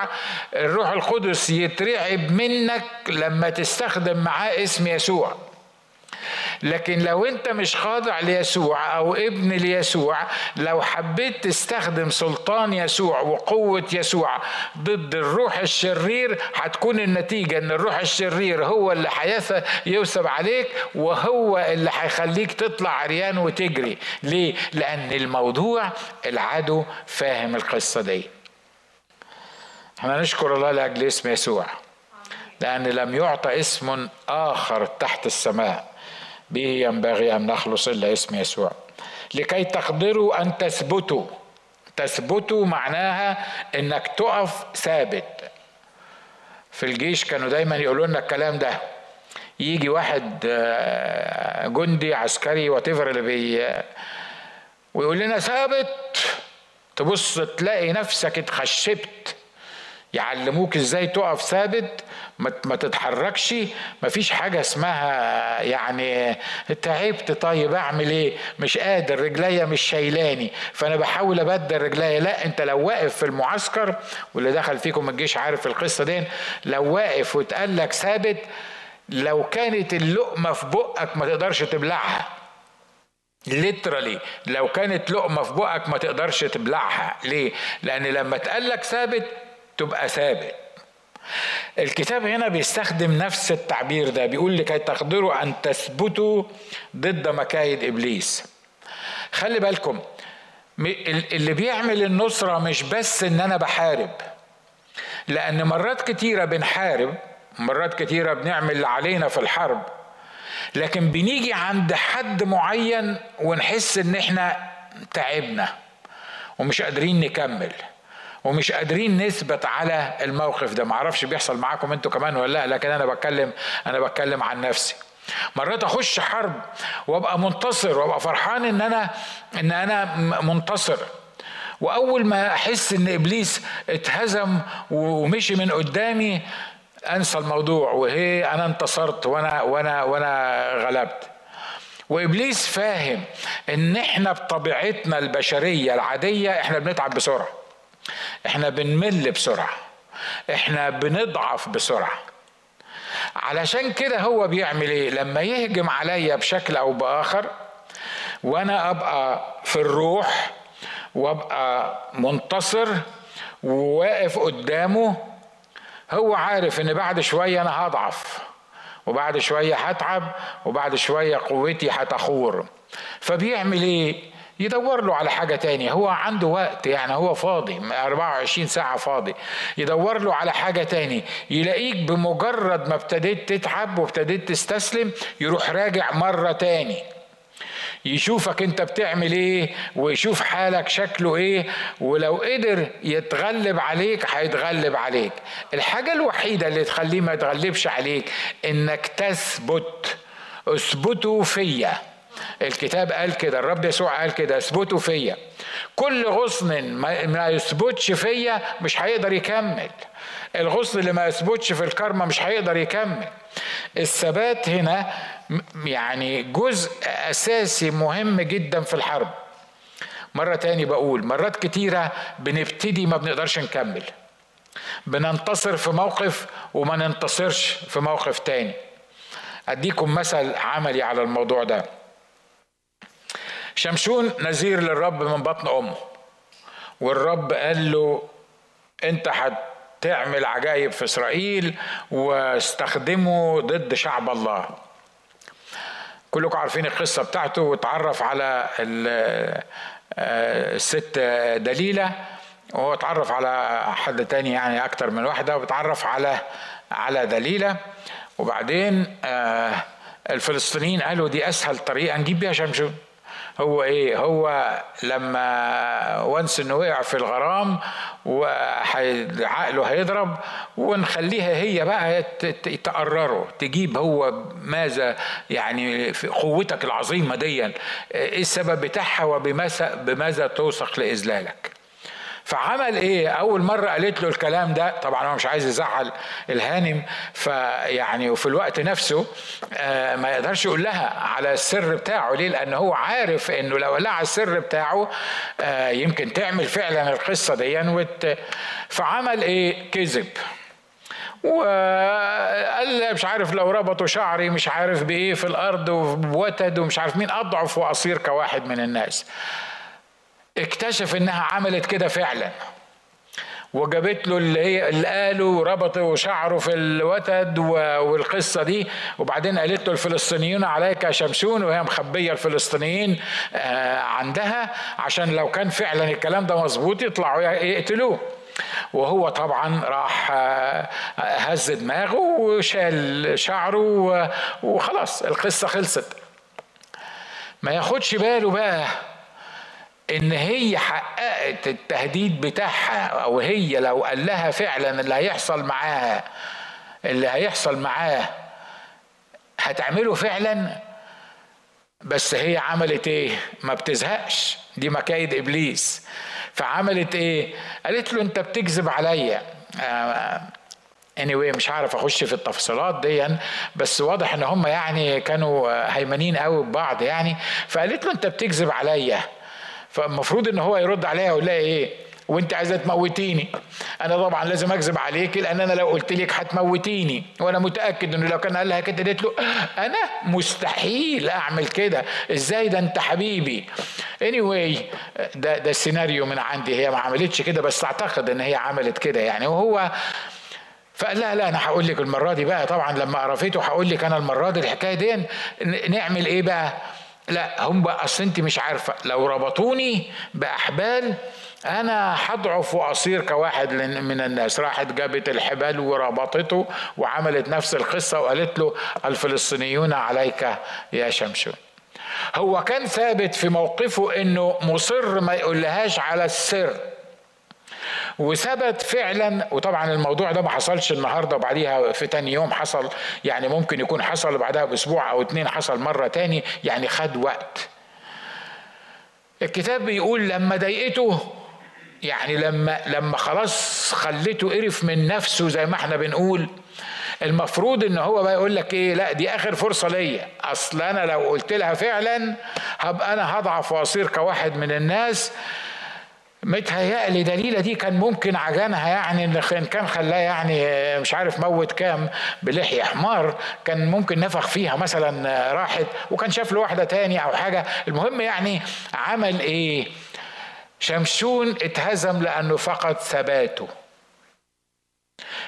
الروح القدس يترعب منك لما تستخدم معاه اسم يسوع لكن لو انت مش خاضع ليسوع أو ابن ليسوع لو حبيت تستخدم سلطان يسوع وقوة يسوع ضد الروح الشرير هتكون النتيجة إن الروح الشرير هو اللي هيوسب عليك وهو اللي هيخليك تطلع عريان وتجري. ليه؟ لأن الموضوع العدو فاهم القصة دي. إحنا نشكر الله لأجل اسم يسوع لأن لم يعطى اسم آخر تحت السماء. به ينبغي أن نخلص إلا اسم يسوع. لكي تقدروا أن تثبتوا. تثبتوا معناها إنك تقف ثابت. في الجيش كانوا دايما يقولوا لنا الكلام ده. يجي واحد آه، جندي عسكري واتيفر اللي بي ويقول لنا ثابت. تبص تلاقي نفسك اتخشبت. يعلموك إزاي تقف ثابت ما تتحركش. ما فيش حاجة اسمها يعني تعبت طيب اعمل إيه؟ مش قادر رجليا مش شايلاني. فأنا بحاول أبدل رجليا. لا انت لو واقف في المعسكر واللي دخل فيكم الجيش عارف القصة دي لو واقف واتقال لك ثابت لو كانت اللقمة في بقك ما تقدرش تبلعها. ليترالي لو كانت لقمة في بقك ما تقدرش تبلعها. ليه؟ لأن لما اتقال لك ثابت تبقى ثابت. الكتاب هنا بيستخدم نفس التعبير ده بيقول لكي تقدروا أن تثبتوا ضد مكايد إبليس. خلي بالكم اللي بيعمل النصرة مش بس إن أنا بحارب لأن مرات كتيرة بنحارب مرات كتيرة بنعمل اللي علينا في الحرب لكن بنيجي عند حد معين ونحس إن إحنا تعبنا ومش قادرين نكمل. ومش قادرين نثبت على الموقف ده. معرفش بيحصل معاكم أنتوا كمان ولا لا لكن أنا بتكلم أنا بتكلم عن نفسي. مرات اخش حرب وابقى منتصر وابقى فرحان ان أنا ان أنا منتصر. واول ما احس ان ابليس اتهزم ومشي من قدامي انسى الموضوع. وهي أنا انتصرت وأنا وأنا وأنا غلبت. وابليس فاهم ان إحنا بطبيعتنا البشرية العادية إحنا بنتعب بسرعة. إحنا بنمل بسرعة إحنا بنضعف بسرعة. علشان كده هو بيعمل إيه؟ لما يهجم عليا بشكل أو بآخر وأنا ابقى في الروح وابقى منتصر وواقف قدامه هو عارف ان بعد شوية أنا هضعف وبعد شوية هتعب وبعد شوية قوتي هتخور. فبيعمل إيه؟ يدور له على حاجة تانية. هو عنده وقت يعني هو فاضي 24 ساعة فاضي. يدور له على حاجة تانية يلاقيك بمجرد ما ابتديت تتعب وابتديت تستسلم يروح راجع مرة تاني. يشوفك انت بتعمل إيه ويشوف حالك شكله إيه ولو قدر يتغلب عليك هيتغلب عليك. الحاجة الوحيدة اللي تخليه ما يتغلبش عليك إنك تثبت. اثبتوا فيا. الكتاب قال كده الرب يسوع قال كده اثبتوا فيا. كل غصن ما يثبتش فيا مش هيقدر يكمل. الغصن اللي ما يثبتش في الكرمة مش هيقدر يكمل. الثبات هنا يعني جزء أساسي مهم جدا في الحرب. مرة تاني بقول مرات كتيرة بنبتدي ما بنقدرش نكمل. بننتصر في موقف وما ننتصرش في موقف تاني. أديكم مثل عملي على الموضوع ده. شمشون نذير للرب من بطن أمه. والرب قال له أنت هتعمل عجائب في إسرائيل واستخدمه ضد شعب الله. كلكم عارفين القصة بتاعته واتعرف على الست دليلة وهو اتعرف على حد تاني يعني أكتر من واحدة واتعرف على على دليلة. وبعدين آه، الفلسطينيين قالوا دي أسهل طريقة نجيب بيها شمشون. هو إيه؟ هو لما وانس إنه وقع في الغرام وعقله هيضرب ونخليها هي بقى تقرره تجيب هو ماذا يعني في قوتك العظيمة دي إيه السبب بتاعها وبماذا بماذا توثق لإذلالك؟ فعمل إيه؟ أول مرة قالت له الكلام ده طبعا هو مش عايز يزعل الهانم فيعني وفي الوقت نفسه آه ما يقدرش يقول لها على السر بتاعه. ليه؟ لأن هو عارف إنه لو قال على السر بتاعه آه يمكن تعمل فعلا القصة دي. وت... فعمل إيه؟ كذب. وقال مش عارف لو ربطوا شعري مش عارف بإيه في الأرض ووتد ومش عارف مين أضعف وأصير كواحد من الناس. اكتشف إنها عملت كده فعلا. وجابت له اللي هي اللي قاله وربطوا شعره في الوتد والقصة دي. وبعدين قالت له الفلسطينيون عليك شمشون وهي مخبية الفلسطينيين آه، عندها عشان لو كان فعلا الكلام ده مظبوط يطلعوا يقتلوه. وهو طبعا راح آه، هز دماغه وشال شعره وخلاص القصة خلصت. ما ياخدش باله بقى إن هي حققت التهديد بتاعها أو هي لو قال لها فعلا اللي هيحصل معاها اللي هيحصل معاه هتعمله فعلا؟ بس هي عملت إيه؟ ما بتزهقش. دي مكايد إبليس. فعملت إيه؟ قالت له أنت بتكذب عليا. anyway مش عارف أخش في التفصيلات دي بس واضح إن هم يعني كانوا هيمنين قوي ببعض يعني. فقالت له أنت بتكذب عليا. فالمفروض إن هو يرد عليها ويقول لها إيه وأنت عايزة تموتيني. أنا طبعا لازم أكذب عليك لأن أنا لو قلت لك هتموتيني وأنا متأكد إنه لو كان قال لها كده قالت له أنا مستحيل أعمل كده. إزاي ده أنت حبيبي؟ Anyway ده ده السيناريو من عندي. هي ما عملتش كده بس أعتقد إن هي عملت كده يعني. وهو فقال لا لا أنا هقول لك المرة دي بقى. طبعا لما عرفته هقول لك أنا المرة دي الحكاية دي. نعمل إيه بقى؟ لا هم أصل أنت مش عارفة. لو ربطوني بأحبال أنا هضعف وأصير كواحد من الناس. راحت جابت الحبال وربطته وعملت نفس القصة وقالت له الفلسطينيون عليك يا شمشون. هو كان ثابت في موقفه إنه مصر ما يقولهاش على السر. وثبت فعلا وطبعا الموضوع ده ما حصلش النهارده وبعديها في تاني يوم حصل يعني ممكن يكون حصل بعدها بأسبوع أو اتنين حصل مرة تاني يعني خد وقت. الكتاب بيقول لما ضايقته يعني لما لما خلاص خليته قرف من نفسه زي ما إحنا بنقول المفروض إن هو بقى يقول لك إيه لا دي آخر فرصة ليا. أصل أنا لو قلت لها فعلا هبقى أنا هضعف واصير كواحد من الناس متهيألي دليلة دي كان ممكن عجنها يعني إن كان خلاه يعني مش عارف موت كام بلحية حمار كان ممكن نفخ فيها مثلا راحت وكان شاف له واحدة تاني أو حاجة. المهم يعني عمل إيه؟ شمشون اتهزم لأنه فقد ثباته.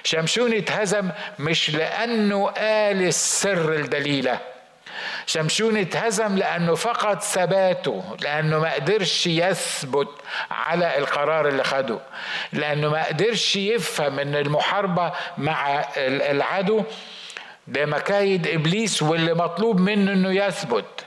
شمشون اتهزم مش لأنه قال السر الدليله شمشون اتهزم لأنه فقد ثباته لأنه ما قدرش يثبت على القرار اللي خده لأنه ما قدرش يفهم إن المحاربة مع العدو ده مكايد إبليس واللي مطلوب منه إنه يثبت.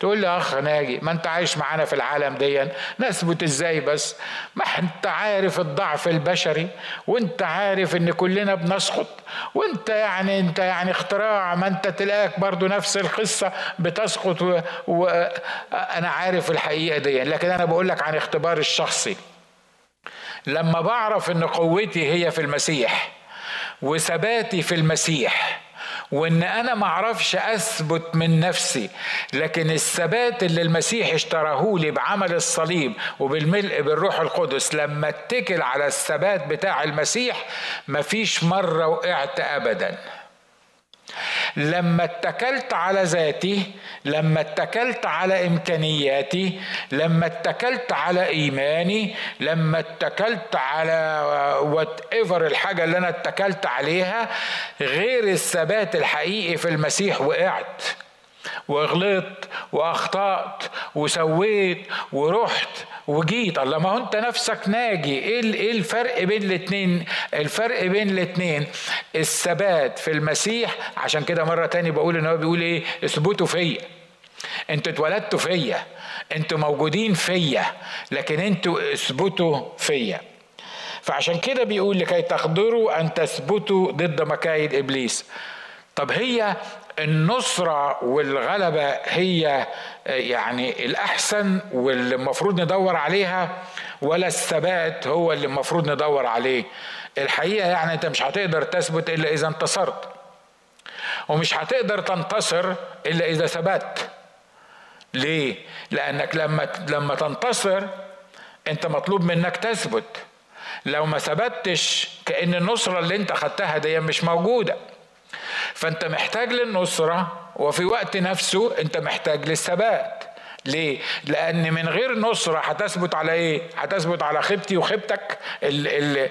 تقول لي أخ ناجي ما أنت عايش معانا في العالم دي نثبت إزاي بس؟ ما أنت عارف الضعف البشري وأنت عارف إن كلنا بنسقط. وأنت يعني أنت يعني اختراع ما أنت تلاقيك برضو نفس القصة بتسقط وأنا عارف الحقيقة دي لكن أنا بقول لك عن اختباري الشخصي. لما بعرف إن قوتي هي في المسيح وثباتي في المسيح وإن أنا ما أعرفش أثبت من نفسي لكن الثبات اللي المسيح اشتراه لي بعمل الصليب وبالملء بالروح القدس لما اتكل على الثبات بتاع المسيح مفيش مرة وقعت ابدا. لما اتكلت على ذاتي لما اتكلت على إمكانياتي لما اتكلت على إيماني لما اتكلت على whatever الحاجة اللي أنا اتكلت عليها غير الثبات الحقيقي في المسيح وقعت وغلطت وأخطأت وسويت ورحت وجيت الله ما هو انت نفسك ناجي؟ إيه إيه الفرق بين الاثنين الفرق بين الاثنين الثبات في المسيح عشان كده مرة تاني بقول إن هو بيقول إيه؟ اثبتوا فيا. أنتوا اتولدتوا فيا. أنتوا موجودين فيا. لكن أنتوا اثبتوا فيا. فعشان كده بيقول لكي تقدروا أن تثبتوا ضد مكايد إبليس. طب هي النصرة والغلبة هي يعني الأحسن واللي المفروض ندور عليها ولا الثبات هو اللي المفروض ندور عليه؟ الحقيقة يعني أنت مش هتقدر تثبت إلا إذا انتصرت ومش هتقدر تنتصر إلا إذا ثبت. ليه؟ لأنك لما لما تنتصر أنت مطلوب منك تثبت. لو ما ثبتش كأن النصرة اللي أنت خدتها دي مش موجودة. فانت محتاج للنصرة وفي وقت نفسه انت محتاج للثبات ليه؟ لأن من غير نصرة هتثبت على إيه؟ هتثبت على خيبتي وخيبتك اللي, اللي,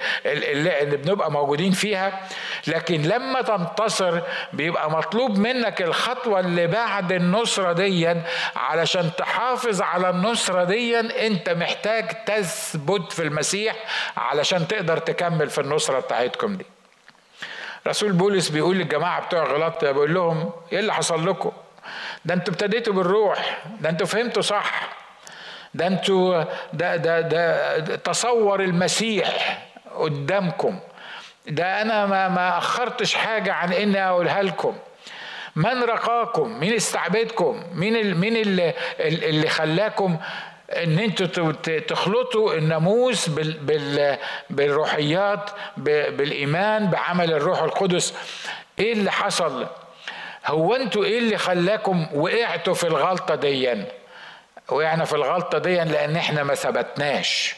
اللي, بنبقى موجودين فيها لكن لما تنتصر بيبقى مطلوب منك الخطوة اللي بعد النصرة دي علشان تحافظ على النصرة دي أنت محتاج تثبت في المسيح علشان تقدر تكمل في النصرة بتاعتكم دي رسول بولس بيقول للجماعة بتوع غلطة بيقول لهم إيه اللي حصل لكم؟ ده أنتوا ابتديتوا بالروح ده أنتوا فهمتوا صح ده أنتوا ده ده ده تصور المسيح قدامكم ده أنا ما ما أخرتش حاجة عن إني أقولها لكم. من رقاكم؟ مين استعبدكم؟ مين مين اللي خلاكم إن أنتوا تخلطوا الناموس بالروحيات بالإيمان بعمل الروح القدس. إيه اللي حصل؟ هو أنتوا إيه اللي خلاكم وقعتوا في الغلطة دي وقعنا في الغلطة دي لأن إحنا ما ثبتناش.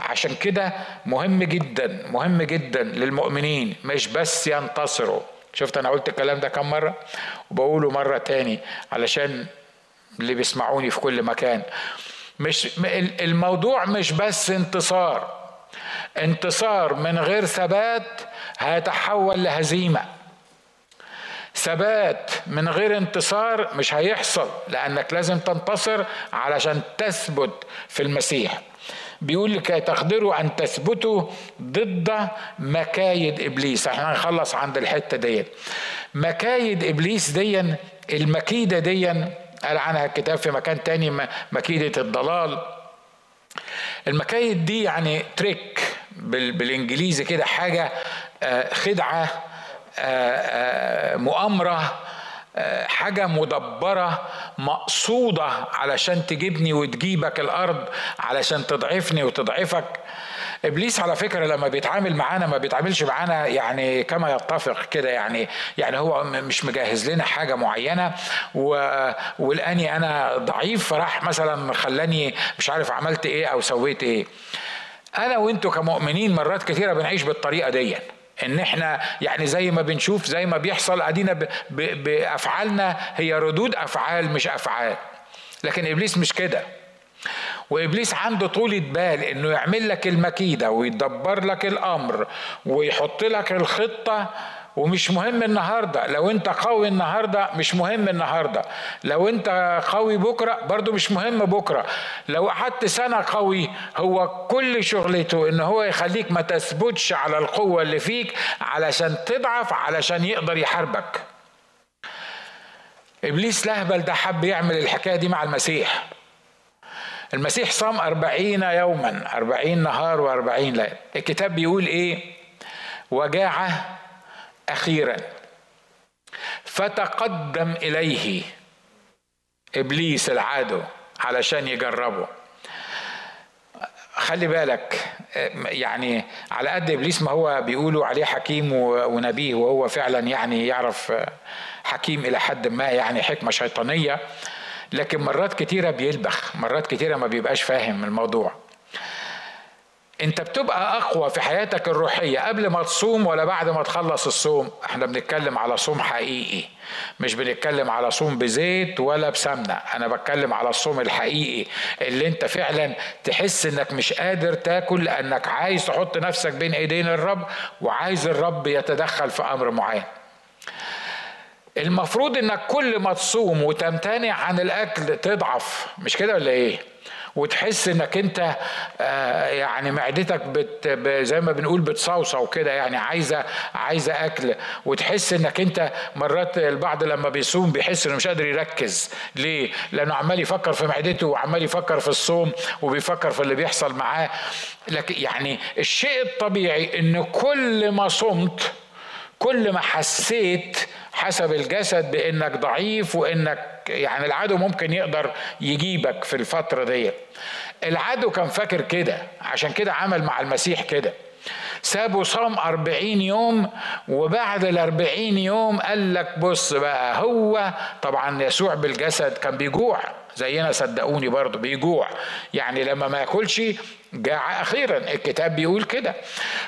عشان كده مهم جدا مهم جدا للمؤمنين مش بس ينتصروا. شفت أنا قلت الكلام ده كم مرة؟ وبقوله مرة تاني علشان اللي بيسمعوني في كل مكان. مش الموضوع مش بس انتصار. انتصار من غير ثبات هيتحول لهزيمة. ثبات من غير انتصار مش هيحصل لأنك لازم تنتصر علشان تثبت في المسيح. بيقول لكي تقدروا أن تثبتوا ضد مكايد إبليس إحنا هنخلص عند الحتة ديت. مكايد إبليس دي المكيدة دي قال عنها الكتاب في مكان تاني مكيدة الضلال. المكايد دي يعني تريك بالإنجليزي كده حاجة آه، خدعة آه، آه، مؤامرة حاجة مدبرة مقصودة علشان تجيبني وتجيبك الأرض علشان تضعفني وتضعفك. إبليس على فكرة لما بيتعامل معانا ما بيتعاملش معانا يعني كما يتفق كده يعني يعني هو مش مجهز لنا حاجة معينة ولاني أنا ضعيف فراح مثلا خلاني مش عارف عملت إيه أو سويت إيه. أنا وأنتوا كمؤمنين مرات كثيرة بنعيش بالطريقة دي إن إحنا يعني زي ما بنشوف زي ما بيحصل أدينا بأفعالنا هي ردود أفعال مش أفعال. لكن إبليس مش كده. وإبليس عنده طولة بال إنه يعمل لك المكيدة ويدبر لك الأمر ويحط لك الخطة ومش مهم النهارده. لو أنت قوي النهارده مش مهم النهارده. لو أنت قوي بكرة برضو مش مهم بكرة. لو قعدت سنة قوي هو كل شغلته إن هو يخليك ما تثبتش على القوة اللي فيك علشان تضعف علشان يقدر يحاربك. إبليس لهبل ده حب يعمل الحكاية دي مع المسيح. المسيح صام أربعين يوما أربعين نهار وأربعين ليلة. الكتاب بيقول إيه؟ وجاع أخيرا. فتقدم إليه إبليس العدو علشان يجربه. خلي بالك يعني على قد إبليس ما هو بيقولوا عليه حكيم ونبيه وهو فعلا يعني يعرف حكيم إلى حد ما يعني حكمة شيطانية. لكن مرات كتيرة بيلبخ مرات كتيرة ما بيبقاش فاهم الموضوع. انت بتبقى أقوى في حياتك الروحية قبل ما تصوم ولا بعد ما تخلص الصوم؟ إحنا بنتكلم على صوم حقيقي مش بنتكلم على صوم بزيت ولا بسمنة. أنا بتكلم على الصوم الحقيقي اللي انت فعلا تحس إنك مش قادر تاكل لانك عايز تحط نفسك بين إيدين الرب وعايز الرب يتدخل في أمر معين. المفروض إنك كل ما تصوم وتمتنع عن الأكل تضعف مش كده ولا إيه؟ وتحس إنك أنت آه، يعني معدتك بت زي ما بنقول بتصوصو كده يعني عايزة عايزة أكل. وتحس إنك أنت مرات البعض لما بيصوم بيحس إنه مش قادر يركز. ليه؟ لأنه عمال يفكر في معدته وعمال يفكر في الصوم وبيفكر في اللي بيحصل معاه. لكن يعني الشيء الطبيعي إن كل ما صمت كل ما حسيت حسب الجسد بإنك ضعيف وإنك يعني العدو ممكن يقدر يجيبك في الفترة دي العدو كان فاكر كده عشان كده عمل مع المسيح كده. سابوا صام أربعين يوم وبعد الأربعين يوم قال لك بص بقى هو طبعا يسوع بالجسد كان بيجوع زينا صدقوني برضه بيجوع. يعني لما ما ياكلش جاع أخيرا الكتاب بيقول كده.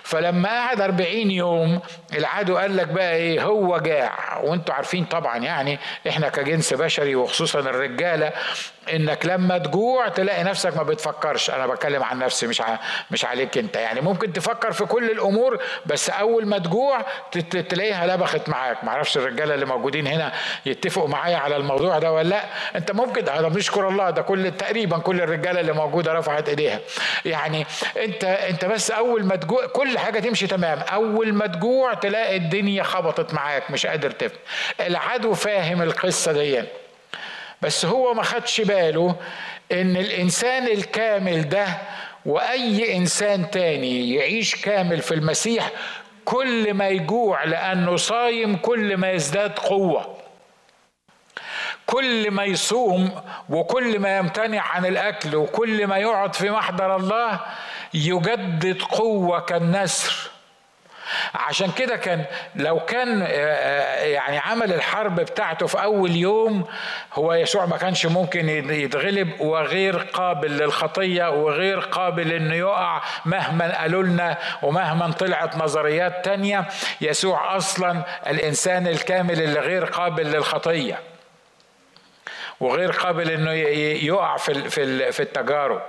فلما قعد أربعين يوم العدو قال لك بقى إيه هو جاع. وأنتوا عارفين طبعا يعني إحنا كجنس بشري وخصوصا الرجالة إنك لما تجوع تلاقي نفسك ما بتفكرش. أنا بتكلم عن نفسي مش مش عليك أنت. يعني ممكن تفكر في كل الأمور بس أول ما تجوع تلاقيها لبخت معاك. معرفش الرجالة اللي موجودين هنا يتفقوا معايا على الموضوع ده ولا لأ. أنت ممكن هذا بنشكر الله ده كل تقريبا كل الرجالة اللي موجودة رفعت إيديها. يعني انت انت بس اول ما تجوع كل حاجة تمشي تمام. اول ما تجوع تلاقي الدنيا خبطت معاك مش قادر تفهم. العدو فاهم القصة دي. بس هو ما خدش باله ان الانسان الكامل ده واي انسان تاني يعيش كامل في المسيح كل ما يجوع لأنه صايم كل ما يزداد قوة. كل ما يصوم وكل ما يمتنع عن الأكل وكل ما يقعد في محضر الله يجدد قوة كالنسر. عشان كده كان لو كان آه، آه، يعني عمل الحرب بتاعته في أول يوم هو يسوع ما كانش ممكن يتغلب وغير قابل للخطية وغير قابل إنه يقع مهما قالوا لنا ومهما طلعت نظريات تانية يسوع أصلا الإنسان الكامل اللي غير قابل للخطية. وغير قابل إنه يقع في في التجارب.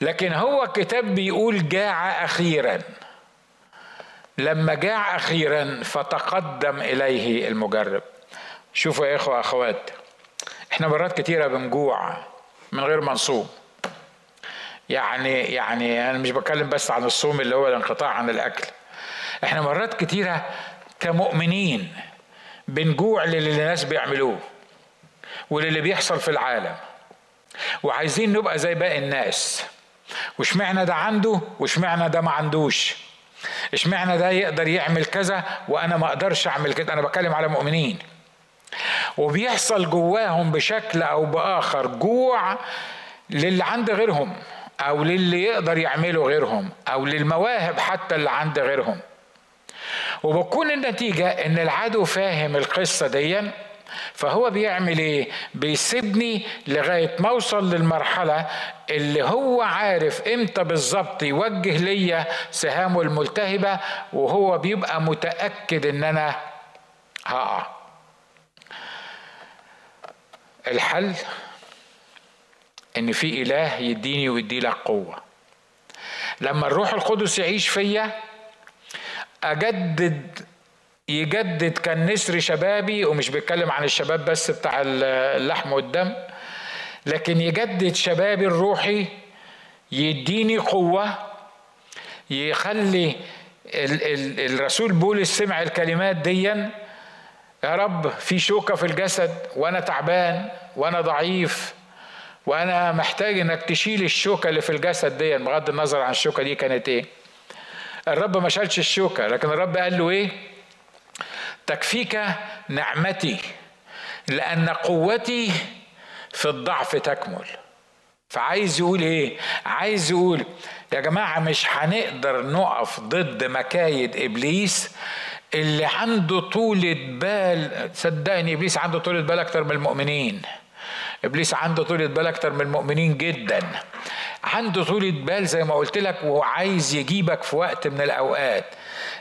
لكن هو الكتاب بيقول جاع أخيرا. لما جاع أخيرا فتقدم إليه المجرب. شوفوا يا إخوة أخوات إحنا مرات كتيرة بنجوع من غير ما نصوم. يعني يعني أنا مش بتكلم بس عن الصوم اللي هو الانقطاع عن الأكل. إحنا مرات كتيرة كمؤمنين بنجوع للي الناس بيعملوه. وللي بيحصل في العالم. وعايزين نبقى زي باقي الناس. واشمعنى ده عنده واشمعنى ده ما عندوش؟ اشمعنى ده يقدر يعمل كذا وأنا ما أقدرش أعمل كده؟ أنا بتكلم على مؤمنين. وبيحصل جواهم بشكل أو بآخر جوع للي عند غيرهم أو للي يقدر يعمله غيرهم أو للمواهب حتى اللي عند غيرهم. وبتكون النتيجة إن العدو فاهم القصة دي فهو بيعمل إيه؟ بيسيبني لغاية ما اوصل للمرحلة اللي هو عارف إمتى بالظبط يوجه ليا سهامه الملتهبة وهو بيبقى متأكد ان أنا هقع. الحل ان في إله يديني ويدي لك قوة. لما الروح القدس يعيش فيا أجدد يجدد كان نسر شبابي ومش بيتكلم عن الشباب بس بتاع اللحم والدم لكن يجدد شبابي الروحي يديني قوة يخلي ال ال الرسول بولس سمع الكلمات ديا يا رب في شوكة في الجسد وأنا تعبان وأنا ضعيف وأنا محتاج إنك تشيل الشوكة اللي في الجسد دي بغض النظر عن الشوكة دي كانت إيه. الرب ما شالش الشوكة لكن الرب قال له إيه؟ تكفيك نعمتي لأن قوتي في الضعف تكمل. فعايز يقول إيه؟ عايز يقول يا جماعة مش هنقدر نقف ضد مكايد إبليس اللي عنده طولة بال صدقني إبليس عنده طولة بال أكتر من المؤمنين. إبليس عنده طولة بال أكتر من المؤمنين جدا. عنده طولة بال زي ما قلت لك وعايز يجيبك في وقت من الأوقات.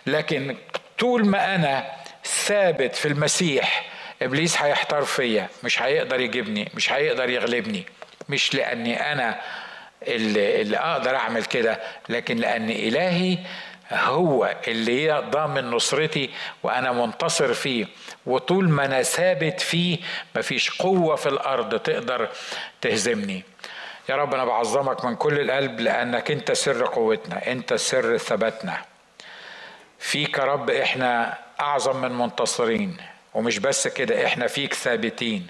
لكن طول ما أنا ثابت في المسيح إبليس هيحتار فيا مش هيقدر يجيبني مش هيقدر يغلبني مش لأني أنا اللي, اللي أقدر أعمل كده لكن لأن إلهي هو اللي ضامن نصرتي وأنا منتصر فيه وطول ما أنا ثابت فيه مفيش قوة في الأرض تقدر تهزمني. يا رب أنا بعظمك من كل القلب لأنك أنت سر قوتنا أنت سر ثباتنا. فيك يا رب إحنا أعظم من منتصرين ومش بس كده إحنا فيك ثابتين.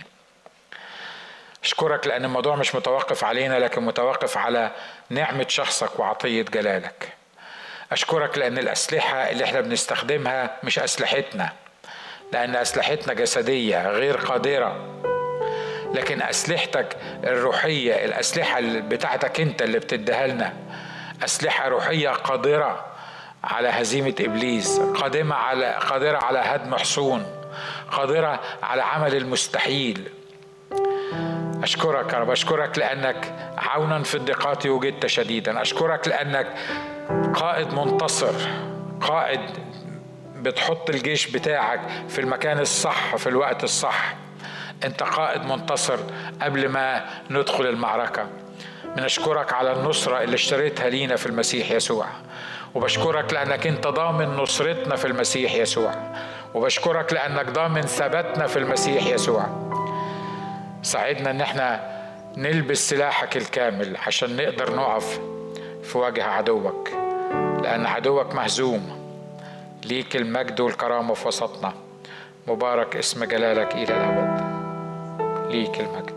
أشكرك لأن الموضوع مش متوقف علينا لكن متوقف على نعمة شخصك وعطية جلالك. أشكرك لأن الأسلحة اللي إحنا بنستخدمها مش أسلحتنا لأن أسلحتنا جسدية غير قادرة. لكن أسلحتك الروحية الأسلحة بتاعتك أنت اللي بتديها لنا أسلحة روحية قادرة. على هزيمة إبليس قادمة على قادرة على هدم حصون قادرة على عمل المستحيل. أشكرك يا رب أشكرك لأنك عونا في الضيقات وجدت شديدا. أشكرك لأنك قائد منتصر قائد بتحط الجيش بتاعك في المكان الصح في الوقت الصح. أنت قائد منتصر قبل ما ندخل المعركة. بنشكرك على النصرة اللي اشتريتها لينا في المسيح يسوع. وبشكرك لأنك أنت ضامن نصرتنا في المسيح يسوع. وبشكرك لأنك ضامن ثباتنا في المسيح يسوع. ساعدنا أن إحنا نلبس سلاحك الكامل عشان نقدر نقف في وجه عدوك. لأن عدوك مهزوم. ليك المجد والكرامة في وسطنا. مبارك اسم جلالك إلى الأبد. ليك المجد.